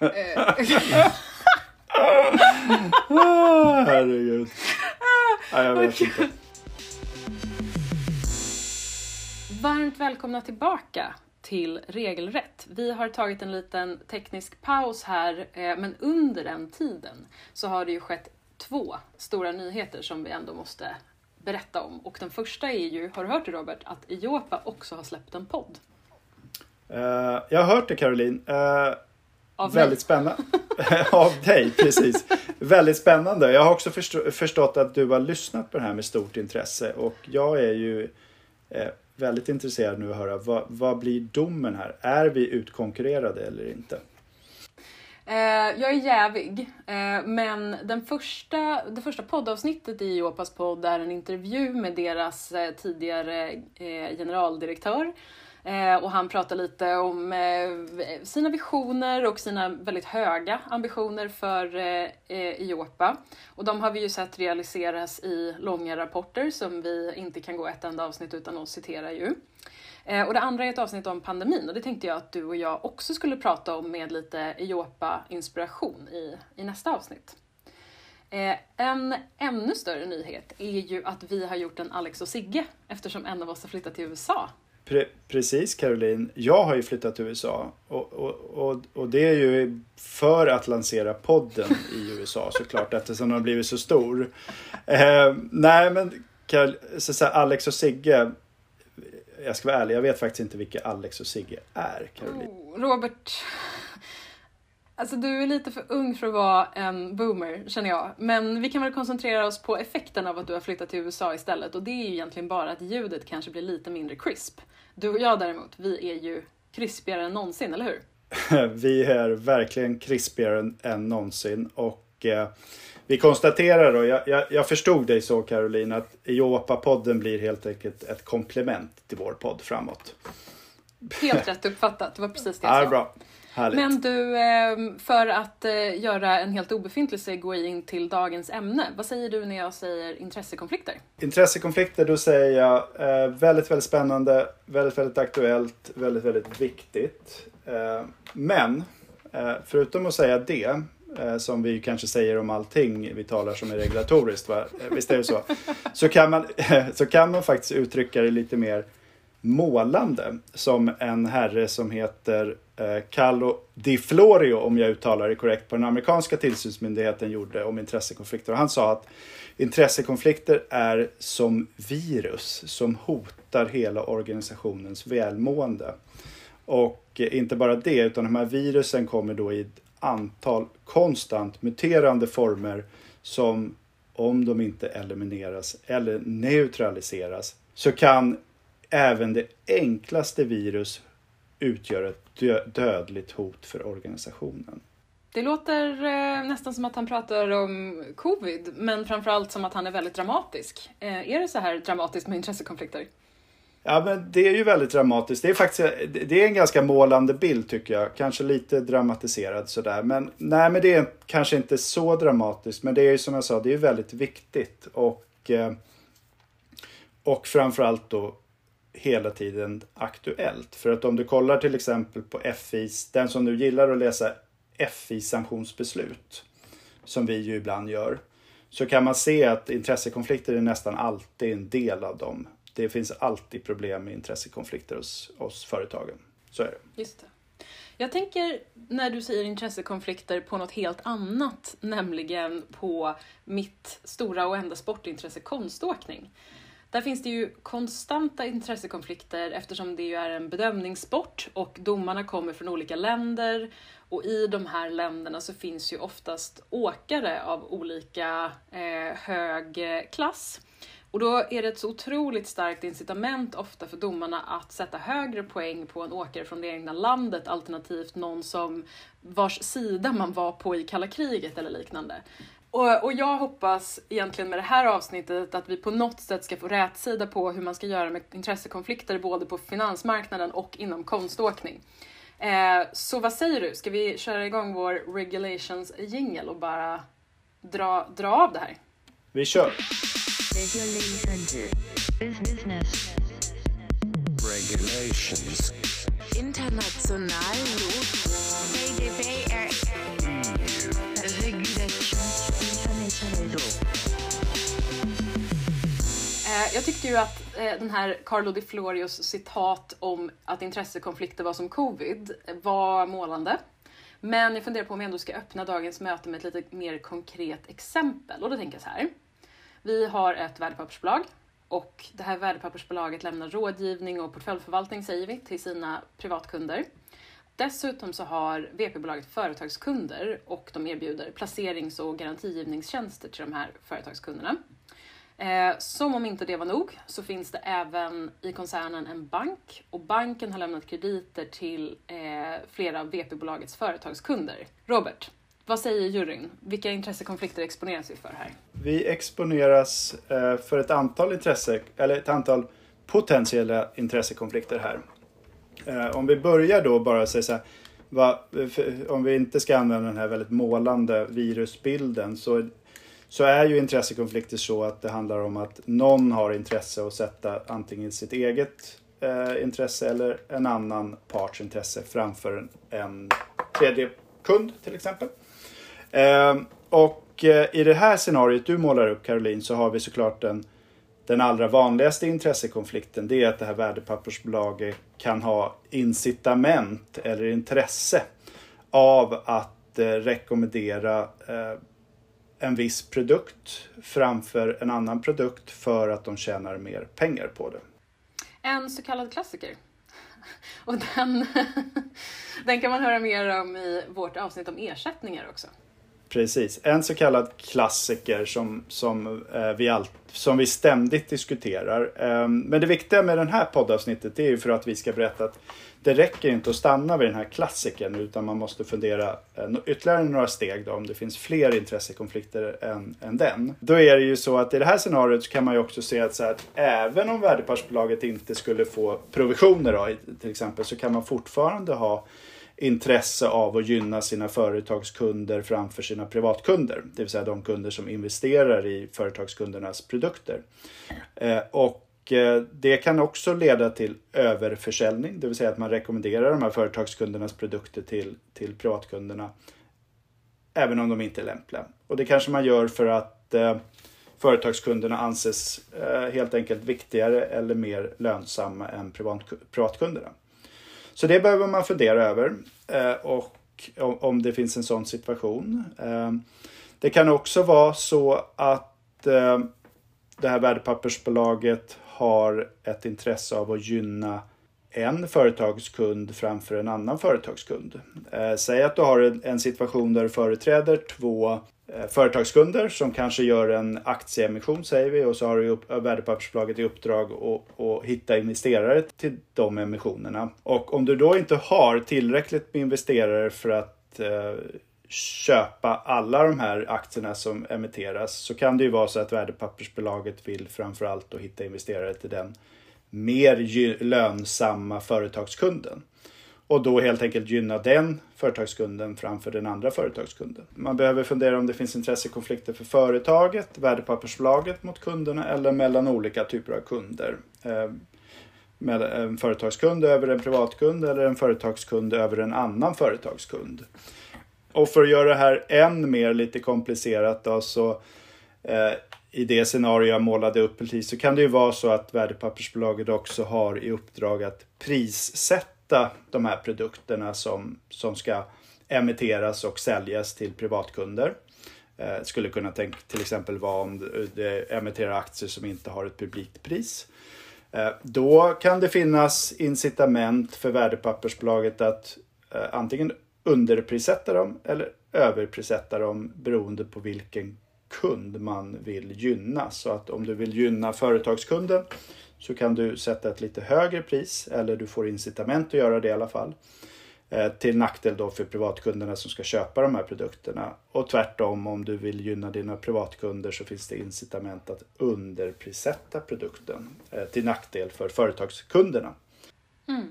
Ah, herregud. Nej, jag vet inte. Varmt välkomna tillbaka till Regelrätt. Vi har tagit en liten teknisk paus här, eh, men under den tiden så har det ju skett två stora nyheter som vi ändå måste berätta om. Och den första är ju, har du hört det Robert, att Iopa också har släppt en podd. Eh, jag har hört det Caroline. Eh, Av mig. väldigt spännande. Av dig, precis. Väldigt spännande. Jag har också förstå- förstått att du har lyssnat på det här med stort intresse och jag är ju eh, väldigt intresserad nu att höra vad, vad blir domen här? Är vi utkonkurrerade eller inte? Eh, jag är jävig, eh, men den första, det första poddavsnittet i Iopas podd är en intervju med deras eh, tidigare eh, generaldirektör. Eh, och han pratar lite om eh, sina visioner och sina väldigt höga ambitioner för eh, eh, Iopa. Och de har vi ju sett realiseras i långa rapporter som vi inte kan gå ett enda avsnitt utan att citera ju. Eh, och det andra är ett avsnitt om pandemin och det tänkte jag att du och jag också skulle prata om med lite Iopa-inspiration i, i nästa avsnitt. Eh, en ännu större nyhet är ju att vi har gjort en Alex och Sigge eftersom en av oss har flyttat till USA. Pre- precis Caroline. Jag har ju flyttat till USA och, och, och, och det är ju för att lansera podden i USA såklart eftersom den har blivit så stor. Eh, nej men Carol, så, så här, Alex och Sigge. Jag ska vara ärlig, jag vet faktiskt inte vilka Alex och Sigge är Caroline. Oh, Robert, alltså du är lite för ung för att vara en boomer känner jag. Men vi kan väl koncentrera oss på effekten av att du har flyttat till USA istället och det är ju egentligen bara att ljudet kanske blir lite mindre crisp. Du och jag däremot, vi är ju krispigare än någonsin, eller hur? Vi är verkligen krispigare än, än någonsin och eh, vi konstaterar då, jag, jag, jag förstod dig så Caroline, att Iopa-podden blir helt enkelt ett komplement till vår podd framåt. Helt rätt uppfattat, det var precis det Ja, jag sa. bra. Härligt. Men du, eh, för att eh, göra en helt obefintlig segway in till dagens ämne, vad säger du när jag säger intressekonflikter? Intressekonflikter, då säger jag eh, väldigt, väldigt spännande, väldigt, väldigt aktuellt, väldigt, väldigt viktigt. Eh, men förutom att säga det, som vi kanske säger om allting vi talar som är regulatoriskt, va? Visst är det så? Så kan, man, så kan man faktiskt uttrycka det lite mer målande som en herre som heter Eh, Carlo Di Florio, om jag uttalar det korrekt, på den amerikanska tillsynsmyndigheten gjorde om intressekonflikter. Och han sa att intressekonflikter är som virus som hotar hela organisationens välmående. Och inte bara det, utan de här virusen kommer då i ett antal konstant muterande former som om de inte elimineras eller neutraliseras så kan även det enklaste virus utgöra ett dö- dödligt hot för organisationen. Det låter eh, nästan som att han pratar om covid, men framförallt som att han är väldigt dramatisk. Eh, är det så här dramatiskt med intressekonflikter? Ja, men det är ju väldigt dramatiskt. Det är faktiskt det är en ganska målande bild tycker jag. Kanske lite dramatiserad sådär. Men nej, men det är kanske inte så dramatiskt. Men det är ju som jag sa, det är väldigt viktigt. Och, eh, och framförallt då hela tiden aktuellt. För att om du kollar till exempel på FIs, den som nu gillar att läsa FIs sanktionsbeslut, som vi ju ibland gör, så kan man se att intressekonflikter är nästan alltid en del av dem. Det finns alltid problem med intressekonflikter hos, hos företagen. Så är det. Just det. Jag tänker när du säger intressekonflikter på något helt annat, nämligen på mitt stora och enda sportintresse konståkning. Där finns det ju konstanta intressekonflikter eftersom det ju är en bedömningssport och domarna kommer från olika länder och i de här länderna så finns ju oftast åkare av olika eh, hög eh, klass. Och då är det ett så otroligt starkt incitament ofta för domarna att sätta högre poäng på en åkare från det egna landet alternativt någon som vars sida man var på i kalla kriget eller liknande. Och, och jag hoppas egentligen med det här avsnittet att vi på något sätt ska få rätsida på hur man ska göra med intressekonflikter både på finansmarknaden och inom konståkning. Eh, så vad säger du, ska vi köra igång vår regulations jingle och bara dra, dra av det här? Vi kör! Regulation. Business. Regulations. International. GDPR. Eh, jag tyckte ju att eh, den här Carlo Di Florios citat om att intressekonflikter var som covid var målande. Men jag funderar på om jag ändå ska öppna dagens möte med ett lite mer konkret exempel. Och då tänker jag så här. Vi har ett värdepappersbolag och det här värdepappersbolaget lämnar rådgivning och portföljförvaltning, säger vi, till sina privatkunder. Dessutom så har VP-bolaget företagskunder och de erbjuder placerings och garantigivningstjänster till de här företagskunderna. Eh, som om inte det var nog så finns det även i koncernen en bank och banken har lämnat krediter till eh, flera av VP-bolagets företagskunder. Robert, vad säger juryn? Vilka intressekonflikter exponeras vi för här? Vi exponeras eh, för ett antal intresse, eller ett antal potentiella intressekonflikter här. Eh, om vi börjar då bara säga så här, va, eh, om vi inte ska använda den här väldigt målande virusbilden så, så är ju intressekonflikter så att det handlar om att någon har intresse att sätta antingen sitt eget eh, intresse eller en annan parts intresse framför en, en tredje kund till exempel. Eh, och eh, i det här scenariot du målar upp Caroline så har vi såklart den, den allra vanligaste intressekonflikten. Det är att det här värdepappersbolaget kan ha incitament eller intresse av att eh, rekommendera eh, en viss produkt framför en annan produkt för att de tjänar mer pengar på det. En så kallad klassiker. Och den, den kan man höra mer om i vårt avsnitt om ersättningar också. Precis, en så kallad klassiker som, som, eh, vi, all, som vi ständigt diskuterar. Eh, men det viktiga med det här poddavsnittet är ju för att vi ska berätta att det räcker inte att stanna vid den här klassikern utan man måste fundera eh, ytterligare några steg då, om det finns fler intressekonflikter än, än den. Då är det ju så att i det här scenariot så kan man ju också se att, så här, att även om värdepappersbolaget inte skulle få provisioner då, till exempel så kan man fortfarande ha intresse av att gynna sina företagskunder framför sina privatkunder. Det vill säga de kunder som investerar i företagskundernas produkter. Eh, och Eh, det kan också leda till överförsäljning, det vill säga att man rekommenderar de här företagskundernas produkter till, till privatkunderna även om de inte är lämpliga. Och det kanske man gör för att eh, företagskunderna anses eh, helt enkelt viktigare eller mer lönsamma än privat, privatkunderna. Så det behöver man fundera över eh, och om det finns en sån situation. Eh, det kan också vara så att eh, det här värdepappersbolaget har ett intresse av att gynna en företagskund framför en annan företagskund. Eh, säg att du har en situation där du företräder två eh, företagskunder som kanske gör en aktieemission säger vi och så har du eh, värdepappersbolaget i uppdrag att, att hitta investerare till de emissionerna. Och om du då inte har tillräckligt med investerare för att eh, köpa alla de här aktierna som emitteras så kan det ju vara så att värdepappersbolaget vill framförallt att hitta investerare till den mer lönsamma företagskunden och då helt enkelt gynna den företagskunden framför den andra företagskunden. Man behöver fundera om det finns intressekonflikter för företaget, värdepappersbolaget mot kunderna eller mellan olika typer av kunder. Ehm, med en företagskund över en privatkund eller en företagskund över en annan företagskund. Och för att göra det här än mer lite komplicerat då, så eh, i det scenario jag målade upp precis så kan det ju vara så att värdepappersbolaget också har i uppdrag att prissätta de här produkterna som, som ska emitteras och säljas till privatkunder. Eh, skulle kunna tänka till exempel vara om det emitterar aktier som inte har ett publikt pris. Eh, då kan det finnas incitament för värdepappersbolaget att eh, antingen underprissätta dem eller överprissätta dem beroende på vilken kund man vill gynna. Så att om du vill gynna företagskunden så kan du sätta ett lite högre pris eller du får incitament att göra det i alla fall. Eh, till nackdel då för privatkunderna som ska köpa de här produkterna. Och tvärtom om du vill gynna dina privatkunder så finns det incitament att underprissätta produkten eh, till nackdel för företagskunderna. Mm.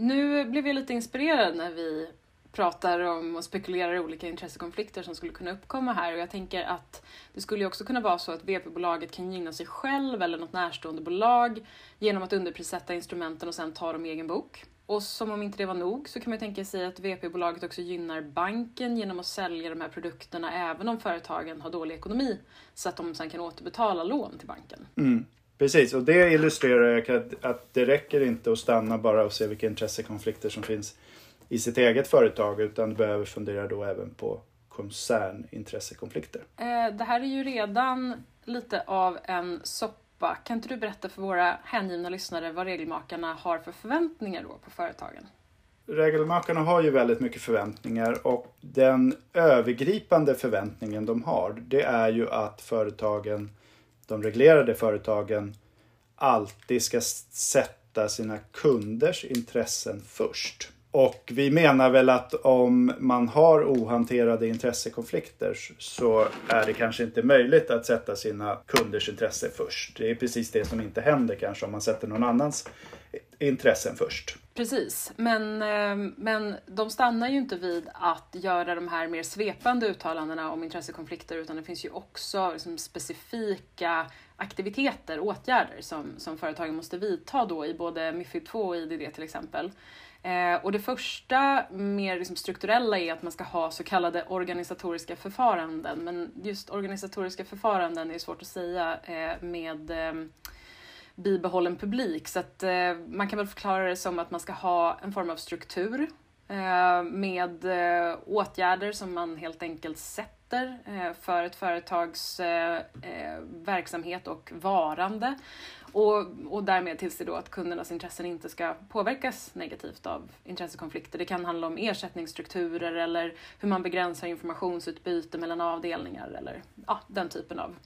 Nu blev jag lite inspirerad när vi pratar om och spekulerar i olika intressekonflikter som skulle kunna uppkomma här och jag tänker att det skulle ju också kunna vara så att VP-bolaget kan gynna sig själv eller något närstående bolag genom att underprissätta instrumenten och sen ta dem i egen bok. Och som om inte det var nog så kan man tänka sig att VP-bolaget också gynnar banken genom att sälja de här produkterna även om företagen har dålig ekonomi så att de sen kan återbetala lån till banken. Mm. Precis, och det illustrerar att, att det räcker inte att stanna bara och se vilka intressekonflikter som finns i sitt eget företag utan behöver fundera då även på koncernintressekonflikter. Eh, det här är ju redan lite av en soppa. Kan inte du berätta för våra hängivna lyssnare vad regelmakarna har för förväntningar då på företagen? Regelmakarna har ju väldigt mycket förväntningar och den övergripande förväntningen de har det är ju att företagen, de reglerade företagen alltid ska sätta sina kunders intressen först. Och vi menar väl att om man har ohanterade intressekonflikter så är det kanske inte möjligt att sätta sina kunders intresse först. Det är precis det som inte händer kanske om man sätter någon annans intressen först. Precis, men, eh, men de stannar ju inte vid att göra de här mer svepande uttalandena om intressekonflikter utan det finns ju också liksom specifika aktiviteter, åtgärder som, som företagen måste vidta då i både Mifid 2 och IDD till exempel. Eh, och det första, mer liksom strukturella, är att man ska ha så kallade organisatoriska förfaranden. Men just organisatoriska förfaranden är svårt att säga eh, med eh, bibehållen publik. Så att eh, man kan väl förklara det som att man ska ha en form av struktur eh, med eh, åtgärder som man helt enkelt sätter eh, för ett företags eh, eh, verksamhet och varande. Och, och därmed tillse då att kundernas intressen inte ska påverkas negativt av intressekonflikter. Det kan handla om ersättningsstrukturer eller hur man begränsar informationsutbyte mellan avdelningar eller ja, den typen av,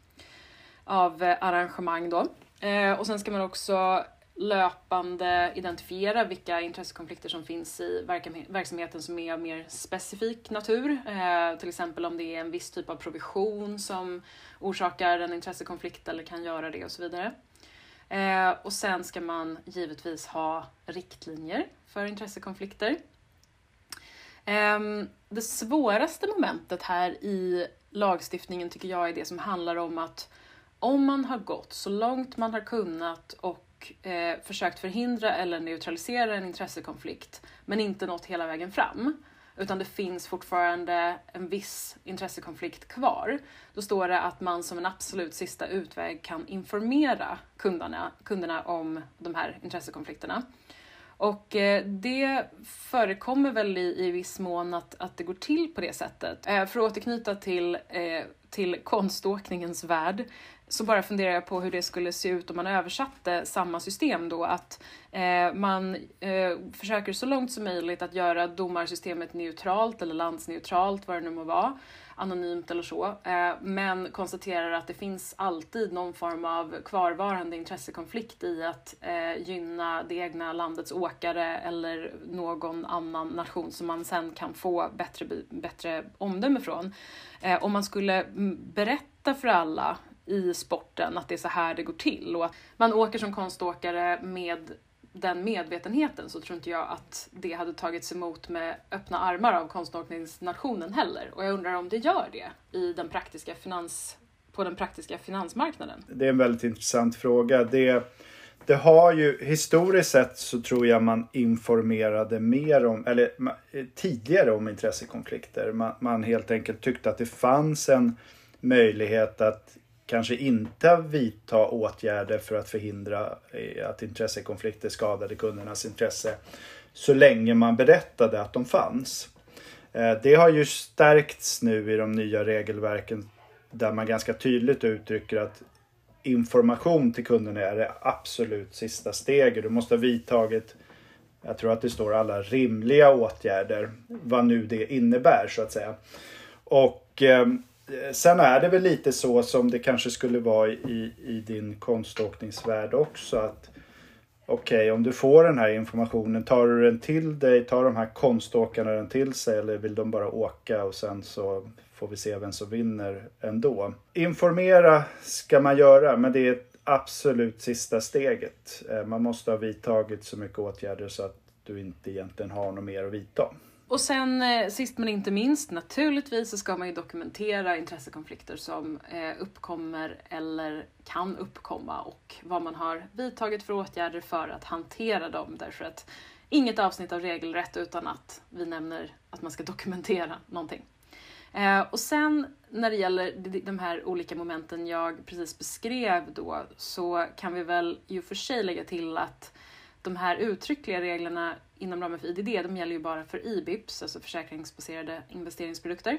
av arrangemang då. Eh, och sen ska man också löpande identifiera vilka intressekonflikter som finns i verksamheten som är av mer specifik natur. Eh, till exempel om det är en viss typ av provision som orsakar en intressekonflikt eller kan göra det och så vidare. Eh, och sen ska man givetvis ha riktlinjer för intressekonflikter. Eh, det svåraste momentet här i lagstiftningen tycker jag är det som handlar om att om man har gått så långt man har kunnat och eh, försökt förhindra eller neutralisera en intressekonflikt men inte nått hela vägen fram utan det finns fortfarande en viss intressekonflikt kvar. Då står det att man som en absolut sista utväg kan informera kunderna, kunderna om de här intressekonflikterna. Och eh, det förekommer väl i, i viss mån att, att det går till på det sättet. Eh, för att återknyta till, eh, till konståkningens värld så bara funderar jag på hur det skulle se ut om man översatte samma system då, att eh, man eh, försöker så långt som möjligt att göra domarsystemet neutralt eller landsneutralt, vad det nu må vara, anonymt eller så, eh, men konstaterar att det finns alltid någon form av kvarvarande intressekonflikt i att eh, gynna det egna landets åkare eller någon annan nation som man sen kan få bättre, bättre omdöme från. Eh, om man skulle berätta för alla i sporten att det är så här det går till och att man åker som konståkare med den medvetenheten så tror inte jag att det hade tagits emot med öppna armar av konståkningsnationen heller. Och jag undrar om det gör det i den praktiska finans, på den praktiska finansmarknaden? Det är en väldigt intressant fråga. Det, det har ju historiskt sett så tror jag man informerade mer om, eller tidigare om intressekonflikter. Man, man helt enkelt tyckte att det fanns en möjlighet att kanske inte vidta åtgärder för att förhindra eh, att intressekonflikter skadade kundernas intresse så länge man berättade att de fanns. Eh, det har ju stärkts nu i de nya regelverken där man ganska tydligt uttrycker att information till kunderna är det absolut sista steget. Du måste ha vidtagit, jag tror att det står alla rimliga åtgärder, vad nu det innebär så att säga. Och eh, Sen är det väl lite så som det kanske skulle vara i, i din konståkningsvärld också. att Okej, okay, om du får den här informationen, tar du den till dig? Tar de här konståkarna den till sig eller vill de bara åka och sen så får vi se vem som vinner ändå? Informera ska man göra, men det är absolut sista steget. Eh, man måste ha vidtagit så mycket åtgärder så att du inte egentligen har något mer att vidta. Och sen eh, sist men inte minst, naturligtvis så ska man ju dokumentera intressekonflikter som eh, uppkommer eller kan uppkomma och vad man har vidtagit för åtgärder för att hantera dem. Därför att inget avsnitt av regelrätt utan att vi nämner att man ska dokumentera någonting. Eh, och sen när det gäller de- de här olika momenten jag precis beskrev då så kan vi väl i och för sig lägga till att de här uttryckliga reglerna inom ramen för IDD, de gäller ju bara för IBIPs, alltså försäkringsbaserade investeringsprodukter.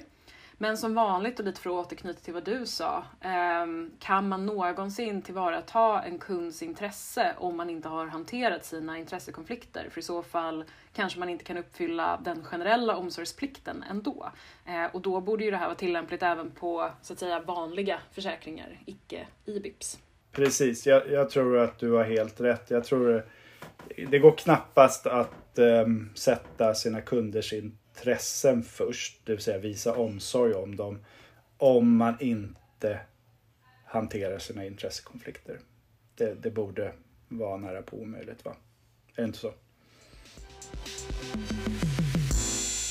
Men som vanligt, och lite för att återknyta till vad du sa, ehm, kan man någonsin tillvarata en kunds intresse om man inte har hanterat sina intressekonflikter? För i så fall kanske man inte kan uppfylla den generella omsorgsplikten ändå. Eh, och då borde ju det här vara tillämpligt även på så att säga vanliga försäkringar, icke IBIPs. Precis, jag, jag tror att du har helt rätt. Jag tror det, går knappast att um, sätta sina kunders intressen först, det vill säga visa omsorg om dem, om man inte hanterar sina intressekonflikter. Det, det borde vara nära på omöjligt, va? Är det inte så?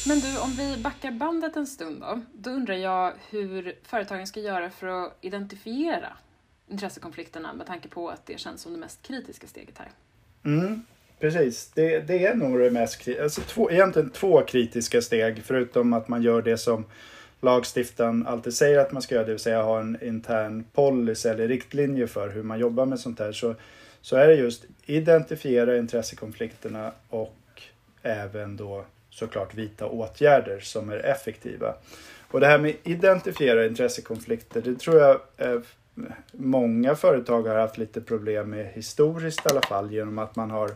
Men du, om vi backar bandet en stund då. Då undrar jag hur företagen ska göra för att identifiera intressekonflikterna med tanke på att det känns som det mest kritiska steget här. Mm, precis, det, det är nog det mest alltså två, egentligen två kritiska steg förutom att man gör det som lagstiftaren alltid säger att man ska göra, det vill säga ha en intern policy eller riktlinje för hur man jobbar med sånt här. Så, så är det just identifiera intressekonflikterna och även då såklart vidta åtgärder som är effektiva. Och det här med identifiera intressekonflikter, det tror jag eh, många företag har haft lite problem med historiskt i alla fall genom att man har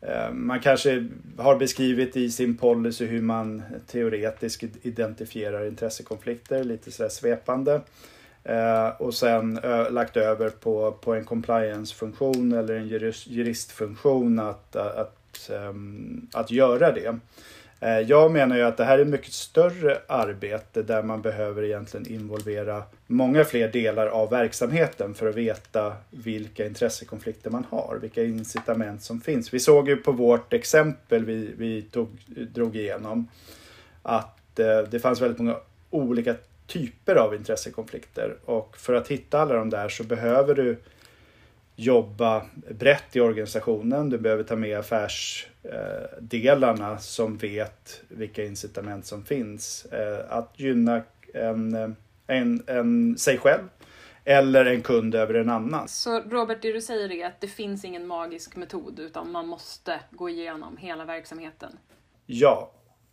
eh, man kanske har beskrivit i sin policy hur man teoretiskt identifierar intressekonflikter, lite sådär svepande. Eh, och sen eh, lagt över på, på en compliance-funktion eller en jurist, juristfunktion att, att, att, ehm, att göra det. Eh, jag menar ju att det här är ett mycket större arbete där man behöver egentligen involvera många fler delar av verksamheten för att veta vilka intressekonflikter man har, vilka incitament som finns. Vi såg ju på vårt exempel vi, vi tog, drog igenom att eh, det fanns väldigt många olika typer av intressekonflikter och för att hitta alla de där så behöver du jobba brett i organisationen. Du behöver ta med affärs affärsdelarna som vet vilka incitament som finns. Eh, Att gynna en, en, en, sig själv eller en kund över en annan. Så Robert, det du säger är att det finns ingen magisk metod utan man måste gå igenom hela verksamheten. Ja,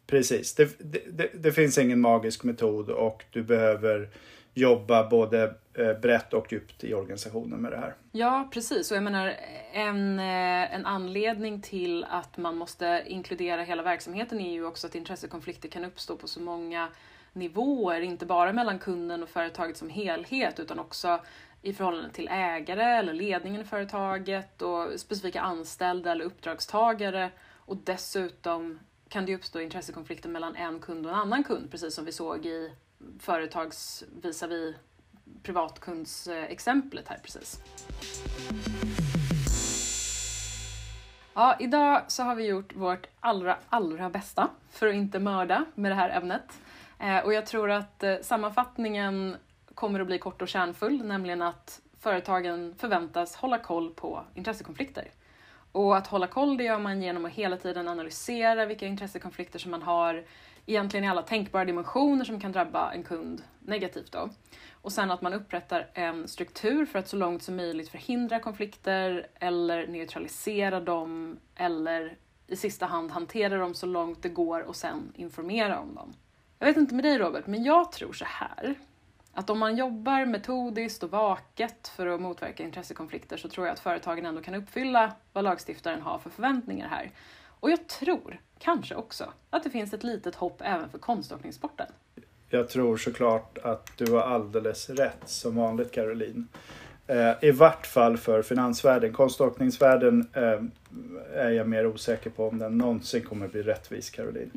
precis. Det, det, det, det finns ingen magisk metod och du behöver jobba både eh, brett och djupt i organisationen med det här. Ja, precis. Och jag menar, en, eh, en anledning till att man måste inkludera hela verksamheten är ju också att intressekonflikter kan uppstå på så många nivåer, inte bara mellan kunden och företaget som helhet, utan också i förhållande till ägare eller ledningen i företaget och specifika anställda eller uppdragstagare. Och dessutom kan det uppstå intressekonflikter mellan en kund och en annan kund, precis som vi såg i företags visavi privatkundsexemplet här precis. Ja, idag så har vi gjort vårt allra, allra bästa för att inte mörda med det här ämnet. Eh, och jag tror att eh, sammanfattningen kommer att bli kort och kärnfull, nämligen att företagen förväntas hålla koll på intressekonflikter. Och att hålla koll det gör man genom att hela tiden analysera vilka intressekonflikter som man har egentligen i alla tänkbara dimensioner som kan drabba en kund negativt. Då. Och sen att man upprättar en struktur för att så långt som möjligt förhindra konflikter eller neutralisera dem eller i sista hand hantera dem så långt det går och sen informera om dem. Jag vet inte med dig Robert, men jag tror så här. Att om man jobbar metodiskt och vaket för att motverka intressekonflikter så tror jag att företagen ändå kan uppfylla vad lagstiftaren har för förväntningar här. Och jag tror kanske också att det finns ett litet hopp även för konståkningssporten. Jag tror såklart att du har alldeles rätt som vanligt Caroline. Eh, I vart fall för finansvärlden. Konståkningsvärlden eh, är jag mer osäker på om den någonsin kommer bli rättvis Caroline.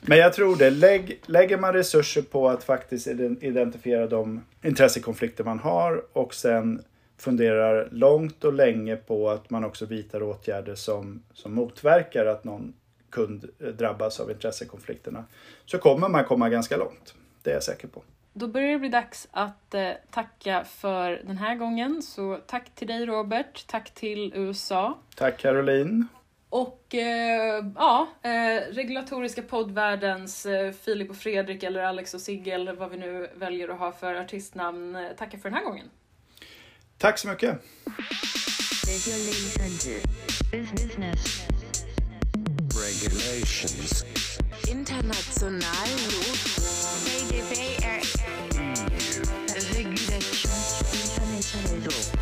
Men jag tror det. Lägg, lägger man resurser på att faktiskt identifiera de intressekonflikter man har och sen funderar långt och länge på att man också vidtar åtgärder som, som motverkar att någon kund eh, drabbas av intressekonflikterna så kommer man komma ganska långt. Det är jag säker på. Då börjar det bli dags att eh, tacka för den här gången. Så tack till dig Robert, tack till USA. Tack Caroline. Och eh, ja, eh, regulatoriska poddvärldens eh, Filip och Fredrik eller Alex och Sigge eller vad vi nu väljer att ha för artistnamn eh, tackar för den här gången. Tack så mycket. Regulations. International rules. Lot. GDPR. Regulations. International rules.